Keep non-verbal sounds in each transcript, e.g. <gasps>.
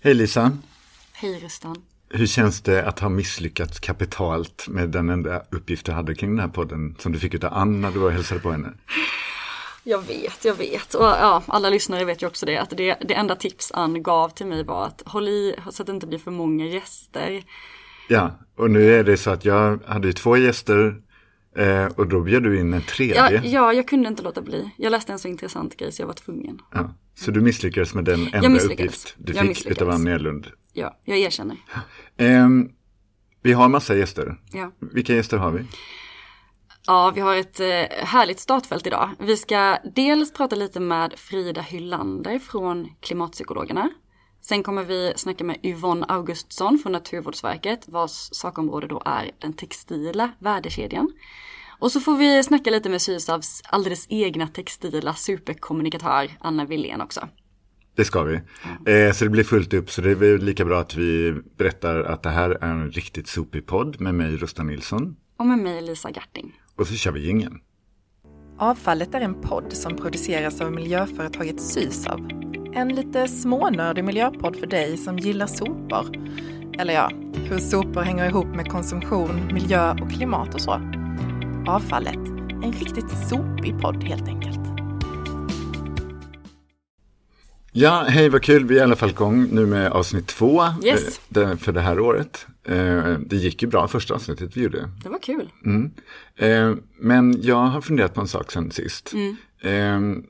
Hej Lisa! Hej Rustan! Hur känns det att ha misslyckats kapitalt med den enda uppgift du hade kring den här podden som du fick av Anna när du var och hälsade på henne? Jag vet, jag vet. Och ja, alla lyssnare vet ju också det. Att det, det enda tips Ann gav till mig var att håll i så att det inte blir för många gäster. Ja, och nu är det så att jag hade ju två gäster eh, och då bjöd du in en tredje. Ja, ja, jag kunde inte låta bli. Jag läste en så intressant grej så jag var tvungen. Ja, så du misslyckades med den enda uppgift du Jag fick utav Ann Edlund. Ja, jag erkänner. Ehm, vi har massa gäster. Ja. Vilka gäster har vi? Ja, vi har ett eh, härligt startfält idag. Vi ska dels prata lite med Frida Hyllander från Klimatpsykologerna. Sen kommer vi snacka med Yvonne Augustsson från Naturvårdsverket vars sakområde då är den textila värdekedjan. Och så får vi snacka lite med Sysavs alldeles egna textila superkommunikatör Anna Willén också. Det ska vi. Eh, så det blir fullt upp, så det är lika bra att vi berättar att det här är en riktigt sopig podd med mig, Rusta Nilsson. Och med mig Lisa Garting. Och så kör vi jingeln. Avfallet är en podd som produceras av miljöföretaget Sysav. En lite smånördig miljöpodd för dig som gillar sopor. Eller ja, hur sopor hänger ihop med konsumtion, miljö och klimat och så. Avfallet, en riktigt sopig podd helt enkelt. Ja, hej vad kul, vi är i alla fall igång nu med avsnitt två Yes. eh, för det här året. Eh, Det gick ju bra första avsnittet vi gjorde. Det var kul. Mm. Eh, Men jag har funderat på en sak sen sist. Mm. Eh,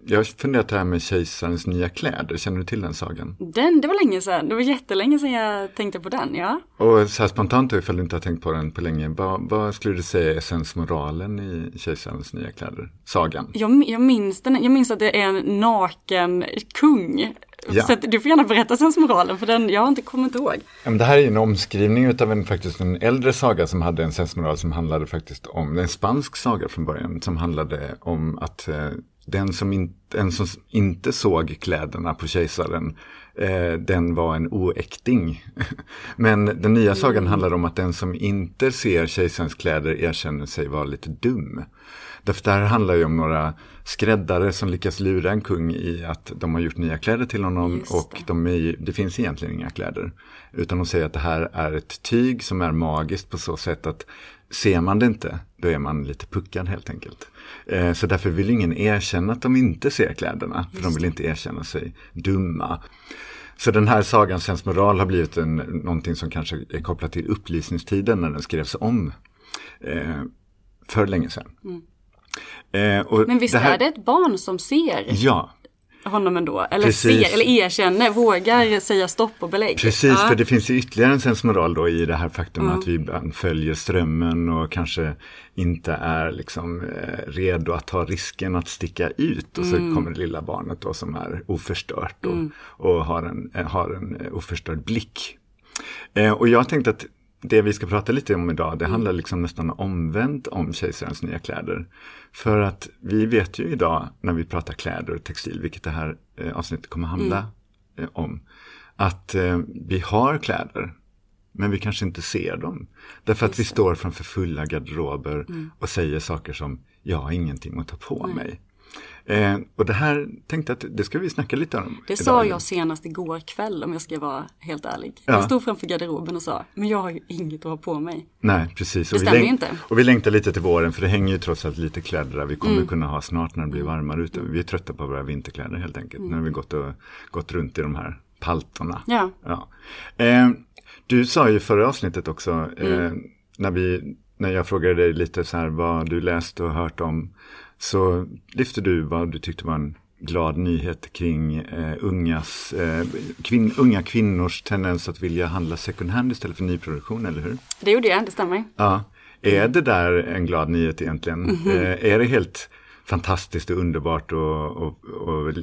Jag har funderat här med kejsarens nya kläder, känner du till den sagan? Den, det var länge sedan. Det var jättelänge sedan jag tänkte på den, ja. Och så här spontant, ifall du inte har tänkt på den på länge, vad, vad skulle du säga är sensmoralen i kejsarens nya kläder? Sagan? Jag, jag, minns den, jag minns att det är en naken kung. Ja. Så du får gärna berätta sensmoralen för den, jag har inte kommit ihåg. Ja, men det här är en omskrivning av en, faktiskt en äldre saga som hade en sensmoral som handlade faktiskt om, en spansk saga från början, som handlade om att eh, den som, in, den som inte såg kläderna på kejsaren, eh, den var en oäkting. <laughs> Men den nya sagan handlar om att den som inte ser kejsarens kläder erkänner sig vara lite dum. Därför det här handlar ju om några skräddare som lyckas lura en kung i att de har gjort nya kläder till honom Just och det. de är, det finns egentligen inga kläder. Utan de säger att det här är ett tyg som är magiskt på så sätt att ser man det inte, då är man lite puckad helt enkelt. Eh, så därför vill ingen erkänna att de inte ser kläderna, för de vill inte erkänna sig dumma. Så den här sagans sensmoral har blivit en, någonting som kanske är kopplat till upplysningstiden när den skrevs om eh, för länge sedan. Eh, och Men visst här- är det ett barn som ser Ja, honom ändå? Eller Precis. ser, eller erkänner, vågar säga stopp och belägg? Precis, Ja. för det finns ju ytterligare en sensmoral då i det här faktum att vi följer strömmen och kanske inte är liksom eh, redo att ta risken att sticka ut. Och så kommer det lilla barnet då som är oförstört och, och har en, eh, har en eh, oförstörd blick. Eh, och jag tänkte att det vi ska prata lite om idag, det handlar liksom nästan omvänt om kejsarens nya kläder. För att vi vet ju idag när vi pratar kläder och textil, vilket det här eh, avsnittet kommer handla eh, om, att eh, vi har kläder, men vi kanske inte ser dem. Därför att vi står framför fulla garderober och säger saker som, jag har ingenting att ta på mig. Eh, och det här tänkte jag att det ska vi snacka lite om. Det idag. sa jag senast igår kväll om jag ska vara helt ärlig. Ja. Jag stod framför garderoben och sa, men jag har ju inget att ha på mig. Nej, precis. Det och vi stämmer ju inte. Och vi längtar lite till våren för det hänger ju trots allt lite kläder där vi kommer Mm. kunna ha snart när det blir varmare ute. Vi är trötta på våra vinterkläder helt enkelt. När vi gått, och, gått runt i de här paltorna. Ja. Ja. Eh, du sa ju förra avsnittet också, eh, Mm. när, vi, när jag frågade dig lite så här vad du läst och hört om, så lyfte du vad du tyckte var en glad nyhet kring eh, ungas, eh, kvin, unga kvinnors tendens att vilja handla second hand istället för nyproduktion, eller hur? Det gjorde jag, det stämmer. Ja. Är det där en glad nyhet egentligen? Mhm. Eh, är det helt fantastiskt och underbart och, och, och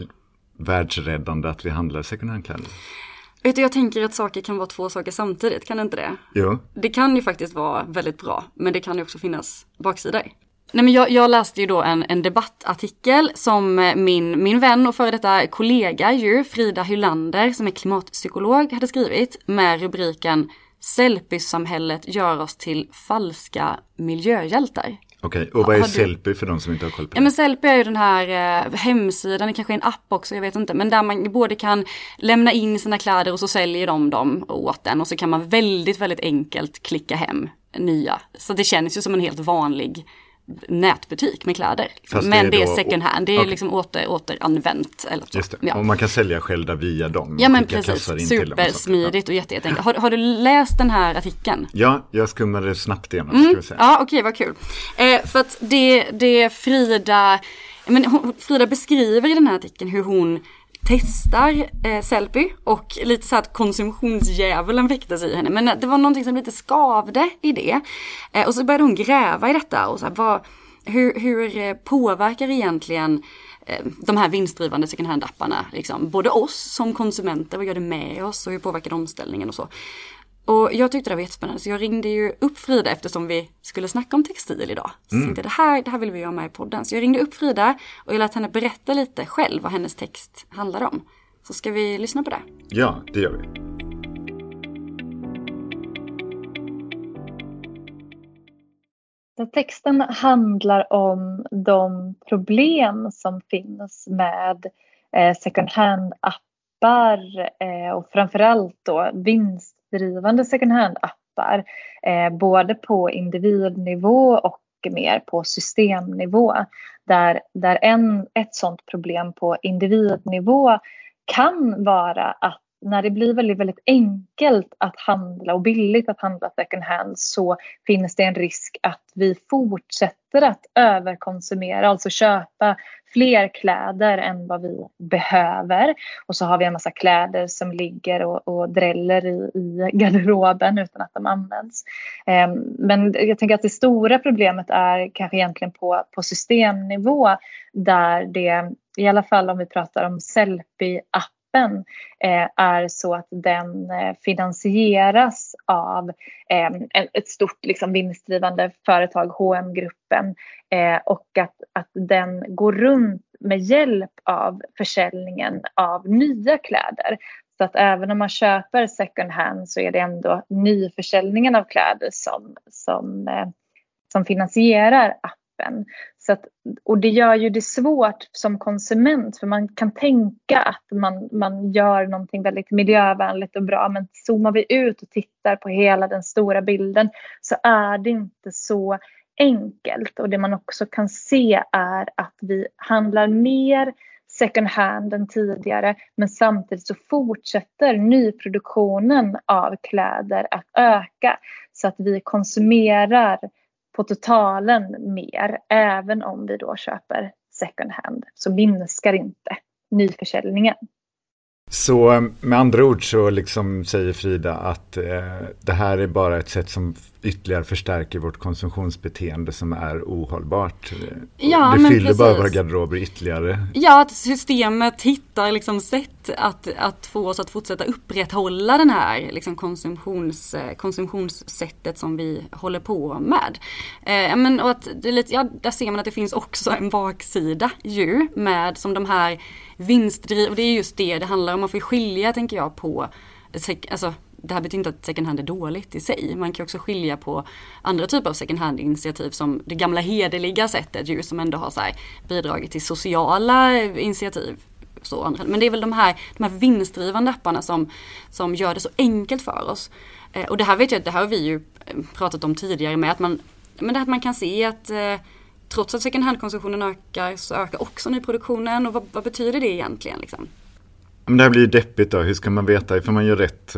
världsräddande att vi handlar second hand-kläder? Vet du, jag tänker att saker kan vara två saker samtidigt, kan det inte det? Jo, Det kan ju faktiskt vara väldigt bra, men det kan ju också finnas baksidor. Nej men jag, jag läste ju då en, en debattartikel som eh, min, min vän och före detta kollega ju, Frida Hylander, som är klimatpsykolog, hade skrivit med rubriken Sellpys-samhället gör oss till falska miljöhjältar. Okej, och vad är Sellpy för de som inte har koll på det? Ja men Sellpy är ju den här eh, hemsidan, det kanske är en app också, jag vet inte. Men där man både kan lämna in sina kläder och så säljer de dem åt en. Och så kan man väldigt, väldigt enkelt klicka hem nya. Så det känns ju som en helt vanlig nätbutik med kläder. Fast Men det är, är second hand, det är okay. liksom åter, återanvänt. Eller så. Just det. Ja. Och man kan sälja själv via dem. Ja men precis, supersmidigt och jätteenkelt. Har, har, du läst den här artikeln? Ja, jag skummade snabbt igenom. Mm. Ja, okej, okay, vad kul. Eh, för att det, det Frida, men hon, Frida beskriver i den här artikeln hur hon testar eh, Sellpy och lite så att konsumtionsdjävulen väcktes i henne. Men eh, det var någonting som lite skavde i det. Eh, och så började hon gräva i detta och så här, vad, hur, hur eh, påverkar egentligen eh, de här vinstdrivande second hand-apparna, liksom, både oss som konsumenter, vad gör det med oss och hur påverkar det omställningen och så. Och jag tyckte det var jättespännande så jag ringde ju upp Frida eftersom vi skulle snacka om textil idag. Så mm. tänkte det här, det här vill vi göra med i podden. Så jag ringde upp Frida och jag lät henne berätta lite själv vad hennes text handlar om. Så ska vi lyssna på det? Ja, det gör vi. Texten handlar om de problem som finns med eh, second hand-appar eh, och framförallt då vinst drivande second hand-appar, eh, både på individnivå och mer på systemnivå. Där, där en, ett sådant problem på individnivå kan vara att när det blir väldigt, väldigt enkelt att handla och billigt att handla second hand så finns det en risk att vi fortsätter att överkonsumera, alltså köpa fler kläder än vad vi behöver. Och så har vi en massa kläder som ligger och, och dräller i, i garderoben utan att de används. Ehm, men jag tänker att det stora problemet är kanske egentligen på, på systemnivå där det, i alla fall om vi pratar om Sellpy-app appen eh, är så att den eh, finansieras av eh, ett stort liksom, vinstdrivande företag, hm gruppen eh, och att, att den går runt med hjälp av försäljningen av nya kläder. Så att även om man köper second hand så är det ändå nyförsäljningen av kläder som, som, eh, som finansierar appen. Så att, och det gör ju det svårt som konsument för man kan tänka att man, man gör någonting väldigt miljövänligt och bra men zoomar vi ut och tittar på hela den stora bilden så är det inte så enkelt. Och det man också kan se är att vi handlar mer second hand än tidigare men samtidigt så fortsätter nyproduktionen av kläder att öka så att vi konsumerar på totalen mer, även om vi då köper second hand, så minskar inte nyförsäljningen. Så med andra ord så liksom säger Frida att eh, det här är bara ett sätt som ytterligare förstärker vårt konsumtionsbeteende som är ohållbart. Ja, det fyller precis. bara våra garderober ytterligare. Ja, att systemet hittar liksom sätt att, att få oss att fortsätta upprätthålla den här liksom konsumtions, eh, konsumtionssättet som vi håller på med. Eh, men, och att det är lite, ja, där ser man att det finns också en baksida ju med som de här vinstdriv, och det är just det det handlar om. Man får skilja tänker jag på alltså, det här betyder inte att second hand är dåligt i sig. Man kan också skilja på andra typer av second hand initiativ som det gamla hederliga sättet ju som ändå har så här, bidragit till sociala initiativ. Så, men det är väl de här, de här vinstdrivande apparna som, som gör det så enkelt för oss. Eh, och det här vet jag, det här har vi ju eh, pratat om tidigare med att man, men det att man kan se att eh, trots att second hand-konsumtionen ökar så ökar också nyproduktionen och vad, vad betyder det egentligen? Liksom? Men det här blir ju deppigt då. Hur ska man veta ifall man gör rätt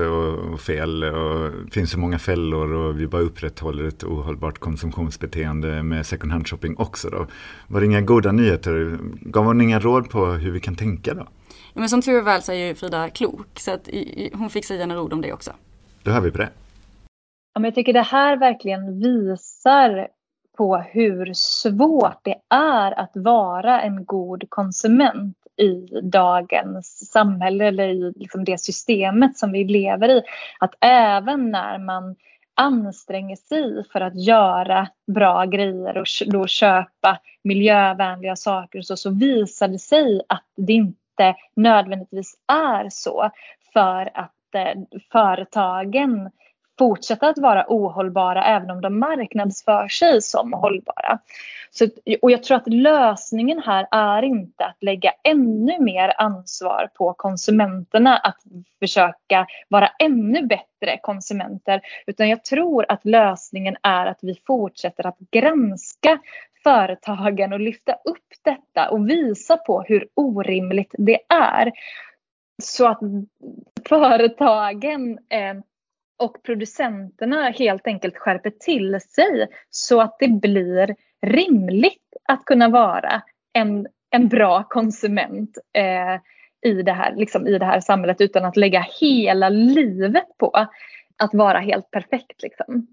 och fel? Och det finns så många fällor och vi bara upprätthåller ett ohållbart konsumtionsbeteende med second hand shopping också då. Var det inga goda nyheter? Gav hon inga råd på hur vi kan tänka då? Ja, men som tur är väl så är ju Frida klok så att hon fick säga några ord om det också. Då hör vi på det. Ja, men jag tycker det här verkligen visar på hur svårt det är att vara en god konsument i dagens samhälle eller i liksom det systemet som vi lever i. Att även när man anstränger sig för att göra bra grejer och då köpa miljövänliga saker så, så visar det sig att det inte nödvändigtvis är så för att eh, företagen fortsätta att vara ohållbara även om de marknadsför sig som hållbara. Så, och jag tror att lösningen här är inte att lägga ännu mer ansvar på konsumenterna att försöka vara ännu bättre konsumenter utan jag tror att lösningen är att vi fortsätter att granska företagen och lyfta upp detta och visa på hur orimligt det är. Så att företagen eh, och producenterna helt enkelt skärper till sig så att det blir rimligt att kunna vara en, en bra konsument eh, i, det här, liksom i det här samhället utan att lägga hela livet på att vara helt perfekt. Liksom.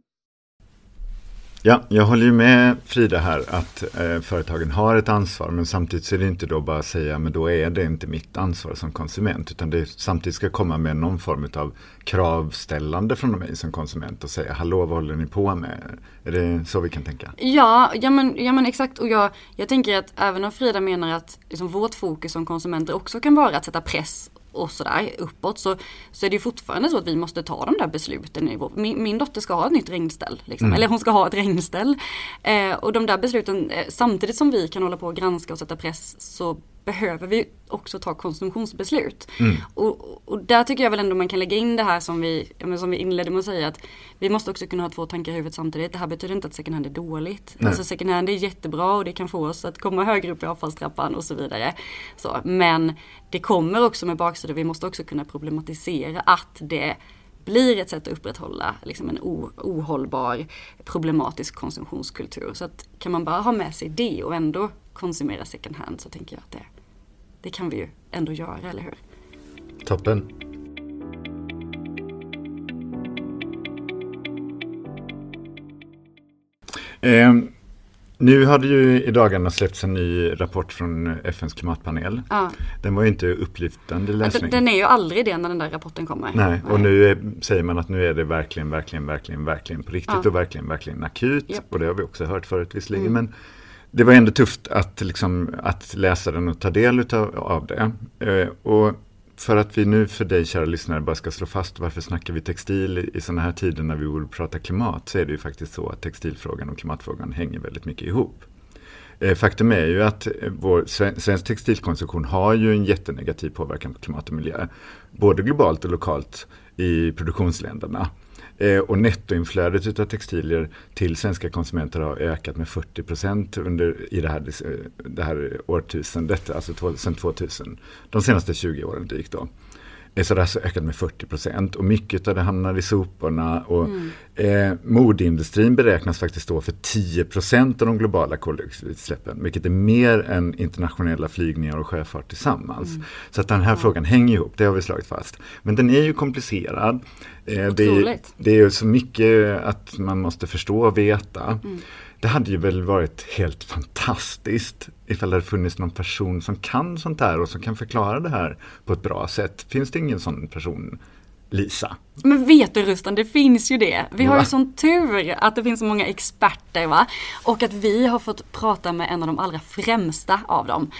Ja, jag håller ju med Frida här att eh, företagen har ett ansvar men samtidigt så är det inte då bara att säga men då är det inte mitt ansvar som konsument utan det samtidigt ska komma med någon form av kravställande från mig som konsument och säga hallå vad håller ni på med? Är det så vi kan tänka? Ja, ja men, ja, men exakt och jag, jag tänker att även om Frida menar att liksom, vårt fokus som konsumenter också kan vara att sätta press och sådär uppåt så, så är det fortfarande så att vi måste ta de där besluten. Min, min dotter ska ha ett nytt regnställ. Liksom. Mm. Eller hon ska ha ett regnställ. Eh, och de där besluten, eh, samtidigt som vi kan hålla på och granska och sätta press så behöver vi också ta konsumtionsbeslut. Mm. Och, och, där tycker jag väl ändå man kan lägga in det här som vi, som vi inledde med att säga att vi måste också kunna ha två tankar i huvudet samtidigt. Det här betyder inte att second hand är dåligt. Nej. Alltså second hand är jättebra och det kan få oss att komma högre upp i avfallstrappan och så vidare. Så, men det kommer också med baksidor, vi måste också kunna problematisera att det blir ett sätt att upprätthålla liksom en ohållbar problematisk konsumtionskultur. Så att kan man bara ha med sig det och ändå konsumera second hand så tänker jag att det, det kan vi ju ändå göra, eller hur? Toppen. Eh, nu har det ju i dagarna släppts en ny rapport från FNs klimatpanel. Ja. Den var ju inte upplyftande läsning. Den, är ju aldrig det när den där rapporten kommer. Nej, och nu är, säger man att nu är det verkligen, verkligen, verkligen, verkligen på riktigt ja. och verkligen, verkligen akut. Yep. Och det har vi också hört förut visserligen. Mm. Men det var ändå tufft att, liksom, att läsa den och ta del utav, av det. Eh, och för att vi nu för dig kära lyssnare bara ska slå fast varför snackar vi textil i, i sådana här tider när vi borde prata klimat så är det ju faktiskt så att textilfrågan och klimatfrågan hänger väldigt mycket ihop. Eh, faktum är ju att vår svensk textilkonsumtion har ju en jättenegativ påverkan på klimat och miljö. Både globalt och lokalt i produktionsländerna. Eh, och nettoinflödet av textilier till svenska konsumenter har ökat med 40 procent under i det här, eh, det här årtusendet, alltså sedan 2000. De senaste 20 åren drygt då. Det har ökat med 40 procent och mycket av det hamnar i soporna. Och, mm. eh, modeindustrin beräknas faktiskt stå för 10 procent av de globala koldioxidutsläppen. Vilket är mer än internationella flygningar och sjöfart tillsammans. Mm. Så att den här ja. frågan hänger ihop, det har vi slagit fast. Men den är ju komplicerad. Eh, det, det, är ju så mycket att man måste förstå och veta. Mm. Det hade ju väl varit helt fantastiskt ifall det funnits någon person som kan sånt här och som kan förklara det här på ett bra sätt. Finns det ingen sån person? Lisa. Men vet du Rustan, det finns ju det. Vi har ju sån tur att det finns så många experter va. Och att vi har fått prata med en av de allra främsta av dem.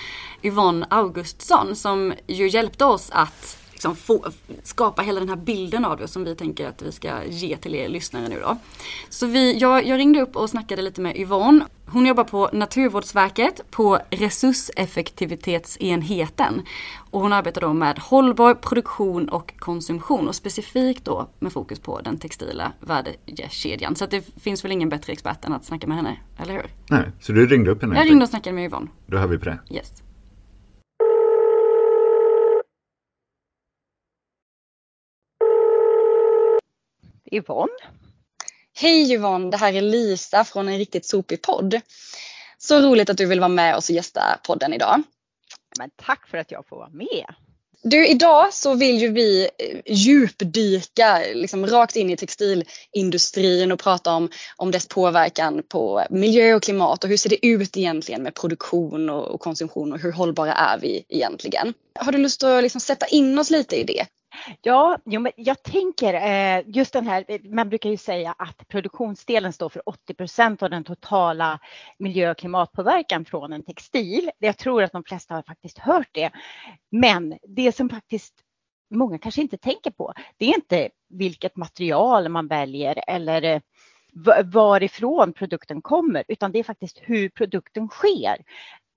Yvonne Augustsson som ju hjälpte oss att liksom få, skapa hela den här bilden av det som vi tänker att vi ska ge till er lyssnare nu då. Så vi, jag, jag ringde upp och snackade lite med Yvonne. Hon jobbar på Naturvårdsverket på resurseffektivitetsenheten. Och hon arbetar då med hållbar produktion och konsumtion och specifikt då med fokus på den textila värdekedjan. Så det finns väl ingen bättre expert än att snacka med henne, eller hur? Nej, så du ringde upp henne? Jag ringde och snackade med Yvonne. Då hör vi på det. Yes. Yvonne. Hej Yvonne, det här är Lisa från en riktigt sopig podd. Så roligt att du vill vara med oss och gästa podden idag. Men tack för att jag får vara med. Du, idag så vill ju vi eh, djupdyka liksom rakt in i textilindustrin och prata om, om dess påverkan på miljö och klimat och hur ser det ut egentligen med produktion och, och konsumtion och hur hållbara är vi egentligen? Har du lust att liksom sätta in oss lite i det? Ja, jo, men jag tänker eh, just den här, eh, man brukar ju säga att produktionsdelen står för 80 procent av den totala miljö och klimatpåverkan från en textil. Jag tror att de flesta har faktiskt hört det. Men det som faktiskt många kanske inte tänker på, det är inte vilket material man väljer eller eh, varifrån produkten kommer, utan det är faktiskt hur produkten sker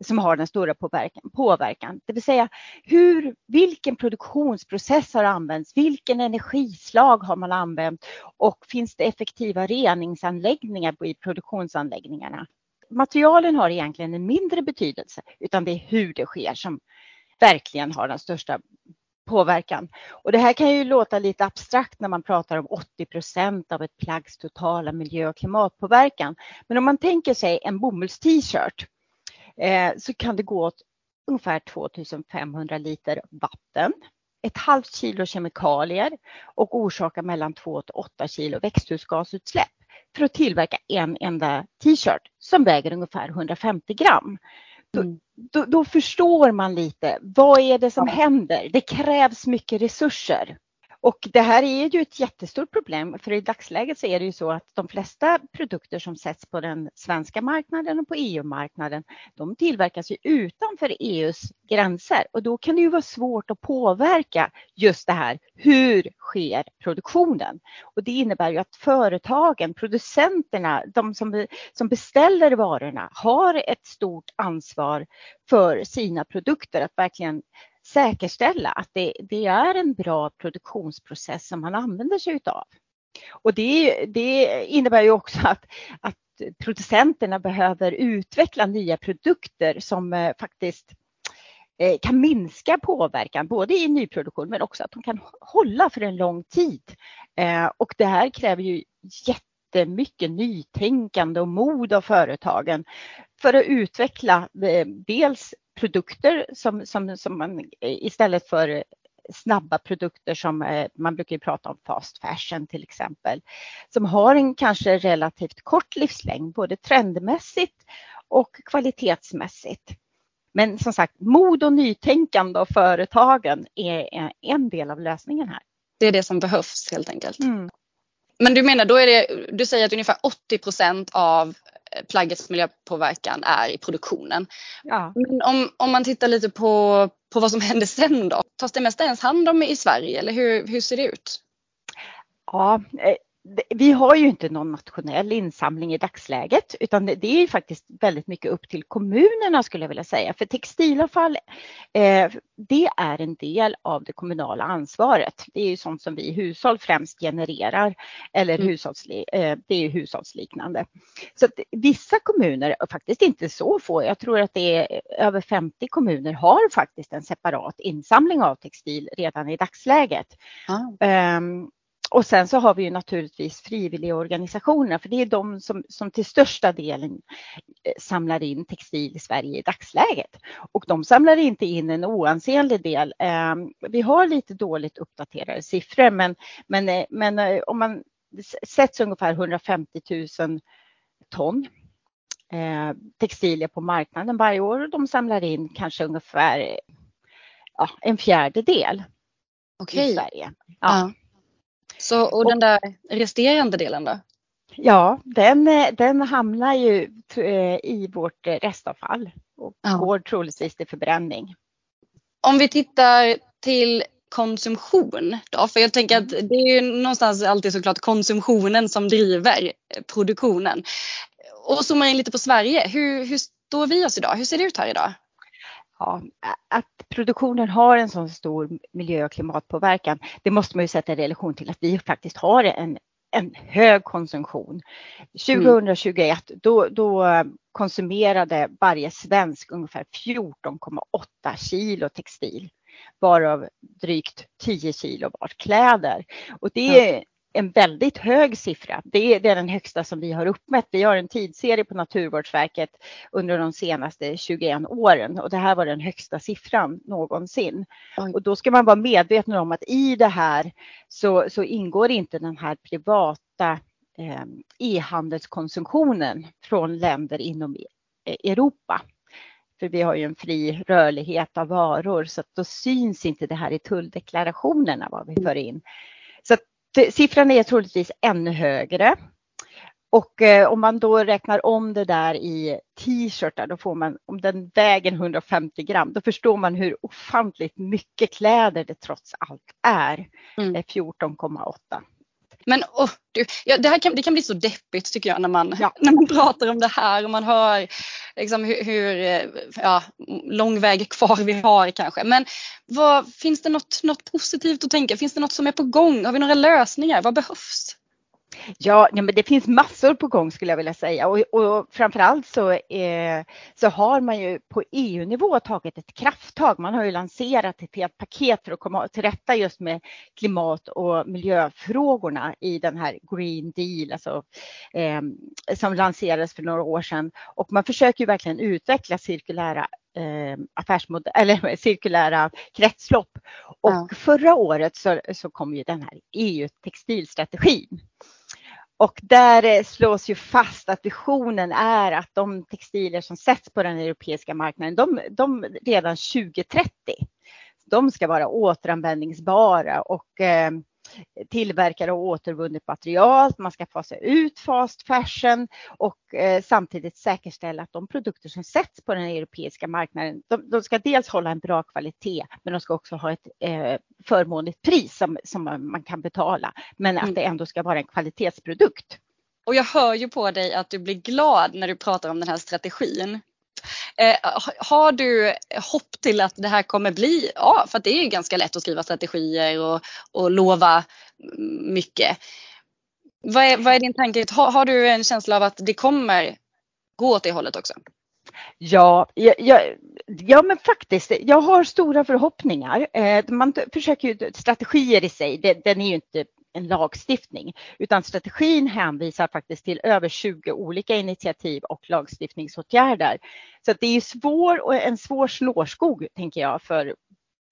som har den stora påverkan. påverkan. Det vill säga hur, vilken produktionsprocess har använts, vilken energislag har man använt och finns det effektiva reningsanläggningar i produktionsanläggningarna. Materialen har egentligen en mindre betydelse utan det är hur det sker som verkligen har den största påverkan. Och det här kan ju låta lite abstrakt när man pratar om 80 procent av ett plaggs totala miljö och klimatpåverkan. Men om man tänker sig en bomulls-t-shirt så kan det gå åt ungefär 2500 liter vatten, ett halvt kilo kemikalier och orsaka mellan 2 till 8 kilo växthusgasutsläpp för att tillverka en enda t-shirt som väger ungefär 150 gram. Då, mm. då, då, förstår man lite, vad är det som händer? Det krävs mycket resurser. Och det här är ju ett jättestort problem för i dagsläget så är det ju så att de flesta produkter som sätts på den svenska marknaden och på EU-marknaden, de tillverkas ju utanför EUs gränser och då kan det ju vara svårt att påverka just det här. Hur sker produktionen? Och det innebär ju att företagen, producenterna, de som, som beställer varorna har ett stort ansvar för sina produkter att verkligen säkerställa att det, det är en bra produktionsprocess som man använder sig utav. Och det, det innebär ju också att, att producenterna behöver utveckla nya produkter som eh, faktiskt eh, kan minska påverkan både i nyproduktion men också att de kan hålla för en lång tid. Eh, och det här kräver ju jättemycket nytänkande och mod av företagen för att utveckla dels produkter som, som, som man istället för snabba produkter som eh, man brukar prata om fast fashion till exempel, som har en kanske relativt kort livslängd, både trendmässigt och kvalitetsmässigt. Men som sagt, mod och nytänkande av företagen är en del av lösningen här. Det är det som behövs helt enkelt. Mm. Men du menar, då är det, du säger att ungefär 80 procent av plaggets miljöpåverkan är i produktionen. Ja. Men om, om man tittar lite på, på vad som händer sen då, tas det mesta ens hand om i Sverige eller hur, hur ser det ut? Ja, eh, vi har ju inte någon nationell insamling i dagsläget utan det är faktiskt väldigt mycket upp till kommunerna skulle jag vilja säga. För textilavfall, eh, det är en del av det kommunala ansvaret. Det är ju sånt som vi hushåll främst genererar eller mm. hushållsli, eh, det är hushållsliknande. Så att vissa kommuner, faktiskt inte så få, jag tror att det är över 50 kommuner har faktiskt en separat insamling av textil redan i dagsläget. Ah. Um, och sen så har vi ju naturligtvis frivilligorganisationerna för det är de som, som till största delen eh, samlar in textil i Sverige i dagsläget. Och de samlar inte in en oansenlig del. Ehm, vi har lite dåligt uppdaterade siffror men, men, eh, men eh, om man sätts ungefär 150 000 ton textilier på marknaden varje år och de samlar in kanske ungefär ja, en fjärdedel okay. i Sverige. Ja. ja. Så, och den där resterande delen då? Ja, den, den hamnar ju eh, i vårt restavfall och ja. går troligtvis till förbränning. Om vi tittar till konsumtion då? För jag tänker att det är ju någonstans alltid såklart konsumtionen som driver produktionen. Och zoomar in lite på Sverige. Hur, hur står vi oss idag? Hur ser det ut här idag? Ja, att produktionen har en sån stor miljö och klimatpåverkan, det måste man ju sätta i relation till att vi faktiskt har en, en hög konsumtion. 2021 mm. då, då konsumerade varje svensk ungefär 14,8 kilo textil varav drygt 10 kilo var kläder. Och det är en väldigt hög siffra. Det är, det är, den högsta som vi har uppmätt. Vi har en tidsserie på Naturvårdsverket under de senaste 21 åren och det här var den högsta siffran någonsin. Oj. Och då ska man vara medveten om att i det här så, så ingår inte den här privata eh, e-handelskonsumtionen från länder inom e-, Europa. För vi har ju en fri rörlighet av varor så att då syns inte det här i tulldeklarationerna vad vi för in. Siffran är troligtvis ännu högre. Och eh, om man då räknar om det där i t-shirtar, då får man, om den väger 150 gram, då förstår man hur ofantligt mycket kläder det trots allt är. Mm. 14,8. Men oh, du, ja, det, här kan, det kan bli så deppigt tycker jag när man, ja. <laughs> när man pratar om det här och man hör liksom, hur, hur eh, ja, lång väg kvar vi har kanske. Men vad, finns det något, något positivt att tänka? Finns det något som är på gång? Har vi några lösningar? Vad behövs? Ja, men det finns massor på gång skulle jag vilja säga och, och framförallt så, eh, så har man ju på EU-nivå tagit ett krafttag. Man har ju lanserat ett helt paket för att komma till rätta just med klimat och miljöfrågorna i den här Green Deal, alltså, eh, som lanserades för några år sedan. Och man försöker ju verkligen utveckla cirkulära eh, affärsmodell, eller <laughs> cirkulära kretslopp. Och ja. förra året så, så kom ju den här EU-textilstrategin. Och där eh, slås ju fast att visionen är att de textiler som sätts på den europeiska marknaden, de, de redan 2030, de ska vara återanvändningsbara och eh, tillverkare av återvunnet material. Man ska fasa ut fast fashion och eh, samtidigt säkerställa att de produkter som sätts på den europeiska marknaden, de, de ska dels hålla en bra kvalitet, men de ska också ha ett eh, förmånligt pris som, som man kan betala, men att mm. det ändå ska vara en kvalitetsprodukt. Och jag hör ju på dig att du blir glad när du pratar om den här strategin. Eh, har du hopp till att det här kommer bli, ja för det är ju ganska lätt att skriva strategier och, och lova mycket. Vad är, vad är din tanke? Har, har, du en känsla av att det kommer gå åt det hållet också? Ja, ja, ja, ja, men faktiskt. Jag har stora förhoppningar. Eh, man försöker ju, strategier i sig, det, den är ju inte en lagstiftning, utan strategin hänvisar faktiskt till över 20 olika initiativ och lagstiftningsåtgärder. Så det är svår och en svår snårskog, tänker jag, för,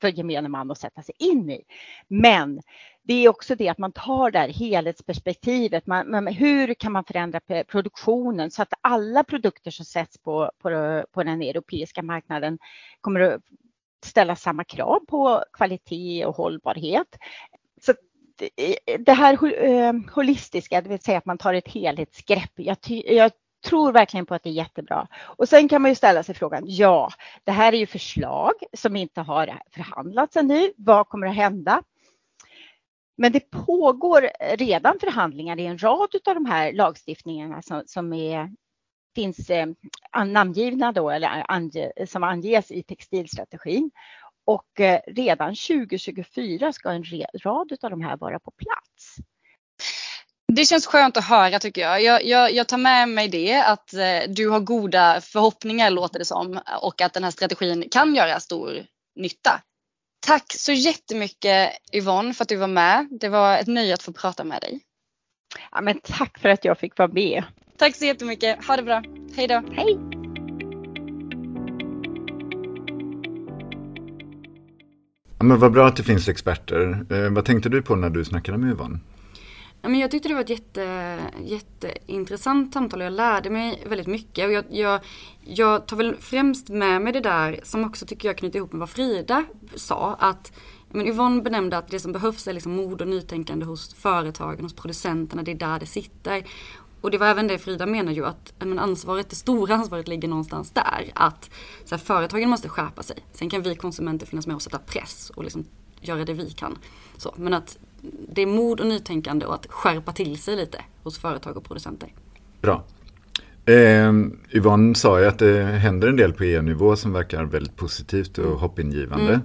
för gemene man att sätta sig in i. Men det är också det att man tar det här helhetsperspektivet. Man, man, hur kan man förändra produktionen så att alla produkter som sätts på, på, på den europeiska marknaden kommer att ställa samma krav på kvalitet och hållbarhet. Eh, det här eh, holistiska, det vill säga att man tar ett helhetsgrepp. Jag, jag tror verkligen på att det är jättebra. Och sen kan man ju ställa sig frågan, ja, det här är ju förslag som inte har förhandlats ännu. Vad kommer att hända? Men det pågår redan förhandlingar i en rad av de här lagstiftningarna som, som är, finns eh, namngivna då, eller ange, som anges i textilstrategin. Och eh, redan 2024 ska en rad av de här vara på plats. Det känns skönt att höra tycker jag. Jag, jag, jag tar med mig det att eh, du har goda förhoppningar låter det som och att den här strategin kan göra stor nytta. Tack så jättemycket Yvonne för att du var med. Det var ett nöje att få prata med dig. Ja, men tack för att jag fick vara med. Tack så jättemycket. Ha det bra. Hej då. Hej. Men vad bra att det finns experter. Eh, vad tänkte du på när du snackade med Yvonne? Ja, men jag tyckte det var ett jätte, jätteintressant samtal och jag lärde mig väldigt mycket. Och jag, jag, jag tar väl främst med mig det där som också tycker jag knyter ihop med vad Frida sa. Att men Yvonne benämnde att det som behövs är liksom mod och nytänkande hos företagen, hos producenterna, det är där det sitter. Och det var även det Frida menar ju att men ansvaret, det stora ansvaret ligger någonstans där. Att så här, företagen måste skärpa sig. Sen kan vi konsumenter finnas med och sätta press och liksom göra det vi kan. Så, men att det är mod och nytänkande och att skärpa till sig lite hos företag och producenter. Bra. Eh, Yvonne sa ju att det händer en del på EU-nivå som verkar väldigt positivt och hoppingivande.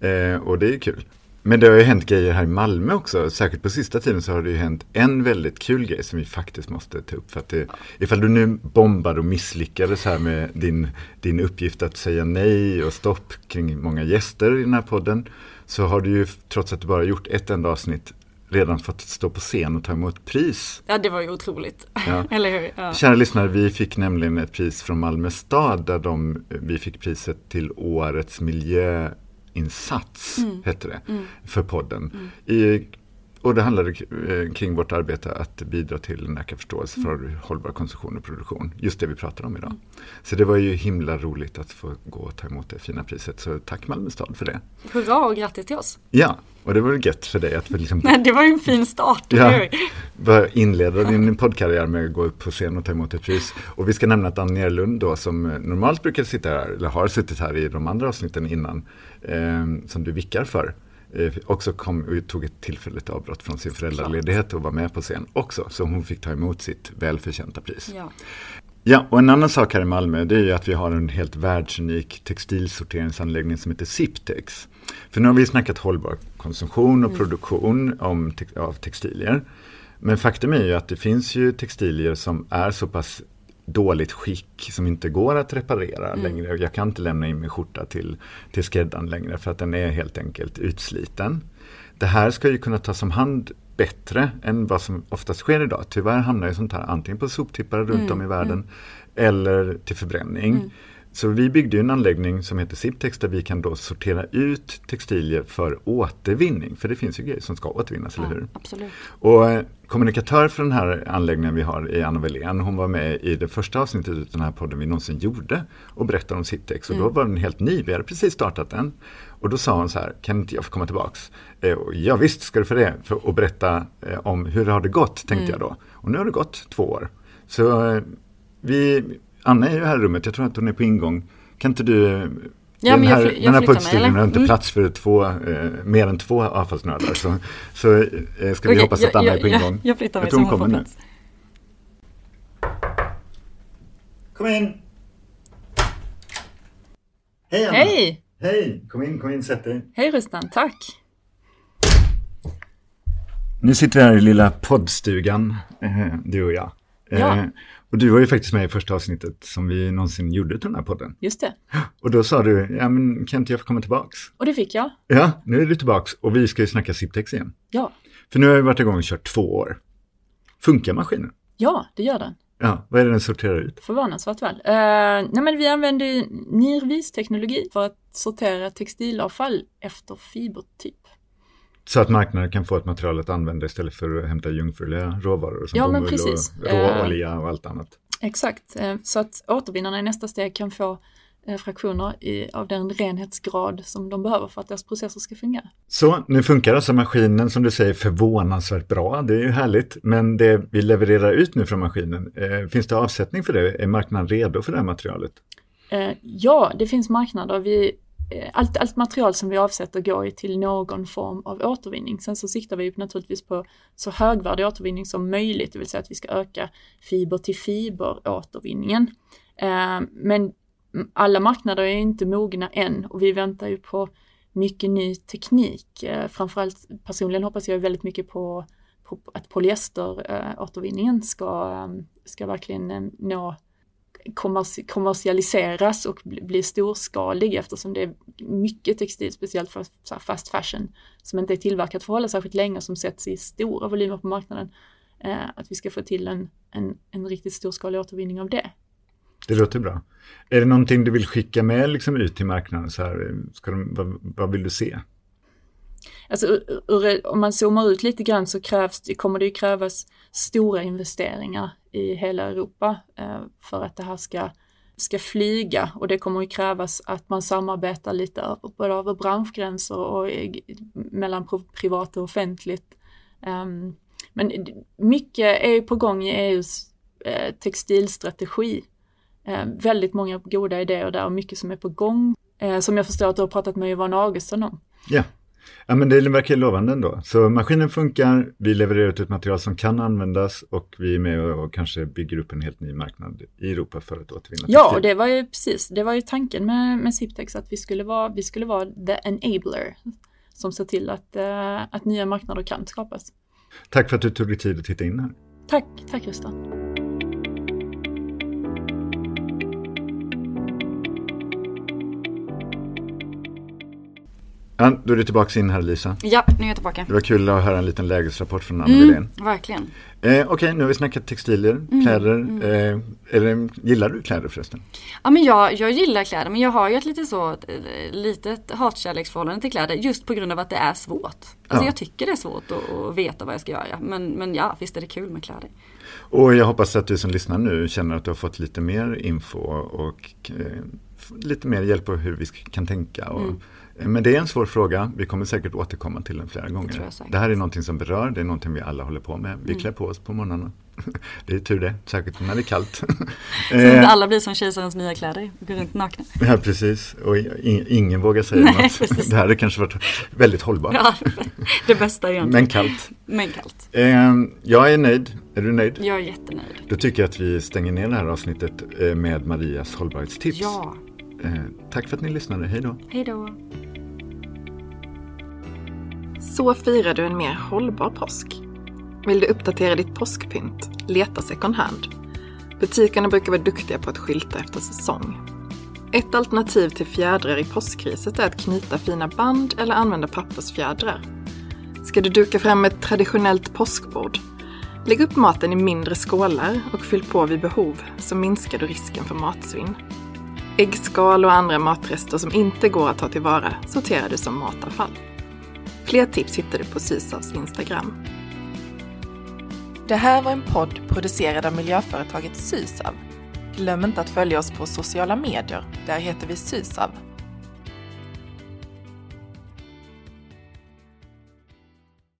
Mm. Eh, och det är kul. Men det har ju hänt grejer här i Malmö också. Särskilt på sista tiden så har det ju hänt en väldigt kul grej som vi faktiskt måste ta upp. För att det, ifall du nu bombade och misslyckades här med din, din uppgift att säga nej och stopp kring många gäster i den här podden. Så har du ju, trots att du bara gjort ett enda avsnitt, redan fått stå på scen och ta emot pris. Ja, det var ju otroligt. Ja. <laughs> Eller hur? Ja. Kära lyssnare, vi fick nämligen ett pris från Malmö stad där de, vi fick priset till årets miljö insats, mm. hette det, mm. för podden. Mm. I och det handlade eh, kring vårt arbete att bidra till en ökad förståelse för hållbar konsumtion och produktion. Just det vi pratar om idag. Så det var ju himla roligt att få gå och ta emot det fina priset. Så tack Malmö stad för det. Hurra och grattis till oss! Ja, och det var väl gött för dig att liksom <laughs> det var ju en fin start. Ja, bara inleda din poddkarriär med att gå upp på scen och ta emot ett pris. Och vi ska nämna att Ann Nerlund då som normalt brukar sitta här, eller har suttit här i de andra avsnitten innan, eh, som du vickar för, eh, också kom tog ett tillfälligt avbrott från sin föräldraledighet och var med på scen också. Så hon fick ta emot sitt välförtjänta pris. Ja. Ja, och en annan sak här i Malmö det är ju att vi har en helt världsunik textilsorteringsanläggning som heter Siptex. För nu har vi snackat hållbar konsumtion och produktion om av textilier. Men faktum är ju att det finns ju textilier som är så pass dåligt skick som inte går att reparera mm. längre. Jag kan inte lämna in min skjorta till, till skräddaren längre för att den är helt enkelt utsliten. Det här ska ju kunna tas om hand bättre än vad som oftast sker idag. Tyvärr hamnar ju sånt här antingen på soptippar runt mm, om i världen mm. eller till förbränning. Så vi byggde en anläggning som heter Siptex där vi kan då sortera ut textilier för återvinning. För det finns ju grejer som ska återvinnas, ja, eller hur? Absolut. Och eh, kommunikatör för den här anläggningen vi har är Anna Welén. Hon var med i det första avsnittet av den här podden vi någonsin gjorde och berättade om Siptex. Och då mm. var den helt ny, vi hade precis startat den. Och då sa hon så här, kan inte jag få komma tillbaks? Eh, ja visst ska du få det, för att berätta eh, om hur det har det gått, tänkte mm. jag då. Och nu har det gått två år. Så eh, vi, Anna är ju här i rummet, jag tror att hon är på ingång. Kan inte du eh, Ja, den här, jag, jag den här poddstudion har inte mm. plats för två, eh, mer än två avfallsnördar. Så, så eh, ska vi okay, hoppas att Anna jag, är på ingång. Jag, jag flyttar mig jag tror hon kommer nu. Kom in! Hej Anna! Hej! Hej! Kom in, kom in, sätt dig. Hej Rustan, tack. Nu sitter vi här i lilla poddstugan, eh, du och jag. Ja. Och du var ju faktiskt med i första avsnittet som vi någonsin gjorde till den här podden. Just det. <gasps> Och då sa du, ja men kan inte jag få komma tillbaks? Och det fick jag. Ja, nu är du tillbaks och vi ska ju snacka Siptex igen. Ja. För nu har vi varit igång och kört två år. Funkar maskinen? Ja, det gör den. Ja, vad är det den sorterar ut? Förvånansvärt väl. Uh, nej men vi använder NIRVIS-teknologi för att sortera textilavfall efter fibertyp. Så att marknaden kan få ett material att använda istället för att hämta jungfruliga råvaror som ja, bomull och råolja och allt annat. Exakt, eh, så att återvinnarna i nästa steg kan få eh, fraktioner i, av den renhetsgrad som de behöver för att deras processer ska fungera. Så nu funkar alltså maskinen som du säger förvånansvärt bra, det är ju härligt, men det vi levererar ut nu från maskinen, eh, finns det avsättning för det? Är marknaden redo för det här materialet? Eh, ja, det finns marknader. Vi Eh, Eh, allt, allt material som vi avsätter går ju till någon form av återvinning. Sen så siktar vi naturligtvis på så högvärdig återvinning som möjligt, det vill säga att vi ska öka fiber till fiber återvinningen. Eh, men alla marknader är inte mogna än och vi väntar ju på mycket ny teknik. Eh, framförallt personligen hoppas jag väldigt mycket på, på att polyesteråtervinningen eh, ska, eh, ska verkligen nå kommersialiseras och bli storskalig eftersom det är mycket textil, speciellt för fast fashion, som inte är tillverkat för att hålla särskilt länge som sätts i stora volymer på marknaden. Eh, att vi ska få till en, en, en riktigt storskalig återvinning av det. Det låter bra. Är det någonting du vill skicka med liksom ut till marknaden? Så här, ska de, vad, vad vill du se? Alltså, ur, ur, om man zoomar ut lite grann så krävs, kommer det ju krävas stora investeringar i hela Europa eh, för att det här ska, ska flyga och det kommer ju krävas att man samarbetar lite över, både över branschgränser och mellan privat och offentligt. Ehm, men mycket är på gång i EUs eh, textilstrategi. Ehm, väldigt många goda idéer där och mycket som är på gång. Eh, som jag förstår att du har pratat med Yvonne Augustsson om. Ja, Ja, men det verkar lovande ändå. Så maskinen funkar, vi levererar ut ett material som kan användas och vi är med och kanske bygger upp en helt ny marknad i Europa för att återvinna Ja, textil. och det var ju precis, det var ju tanken med, med Siptex att vi skulle, vara, vi skulle vara the enabler som ser till att, uh, att nya marknader kan skapas. Tack för att du tog dig tid att titta in här. Tack, tack Gustav. Ja, då är du tillbaka in här Lisa. Ja, nu är jag tillbaka. Det var kul att höra en liten lägesrapport från Anna mm, Verkligen. Eh, Okej, okay, nu har vi snackat textilier, mm, kläder. Mm. Eh, eller, gillar du kläder förresten? Ja, men jag, jag gillar kläder, men jag har ju ett lite så litet hatkärleksförhållande till kläder just på grund av att det är svårt. Alltså ja. jag tycker det är svårt att, att, veta vad jag ska göra. Men, men ja, visst är det kul med kläder. Och jag hoppas att du som lyssnar nu känner att du har fått lite mer info och eh, lite mer hjälp på hur vi kan tänka. Och, mm men det är en svår fråga. Vi kommer säkert återkomma till den flera gånger. Det här är någonting som berör, det är någonting vi alla håller på med. Vi mm. klär på oss på morgnarna. <laughs> Det är tur det, särskilt när det är kallt. <laughs> Så inte eh, alla blir som kejsarens nya kläder, går runt nakna. Ja precis, och ingen vågar säga Nej, något. Precis. Det här hade kanske varit väldigt hållbart. Ja, <laughs> det bästa egentligen. Men kallt. Men kallt. Ehm, jag är nöjd, är du nöjd? Jag är jättenöjd. Då tycker jag att vi stänger ner det här avsnittet eh, med Marias hållbarhetstips. Ja. Eh, tack för att ni lyssnade, hej då. Hej då. Så firar du en mer hållbar påsk. Vill du uppdatera ditt påskpynt? Leta second hand. Butikerna brukar vara duktiga på att skylta efter säsong. Ett alternativ till fjädrar i påskriset är att knyta fina band eller använda pappersfjädrar. Ska du duka fram ett traditionellt påskbord? Lägg upp maten i mindre skålar och fyll på vid behov så minskar du risken för matsvinn. Äggskal och andra matrester som inte går att ta tillvara sorterar du som matavfall. Fler tips hittar du på Sysavs Instagram. Det här var en podd producerad av miljöföretaget Sysav. Glöm inte att följa oss på sociala medier. Där heter vi Sysav.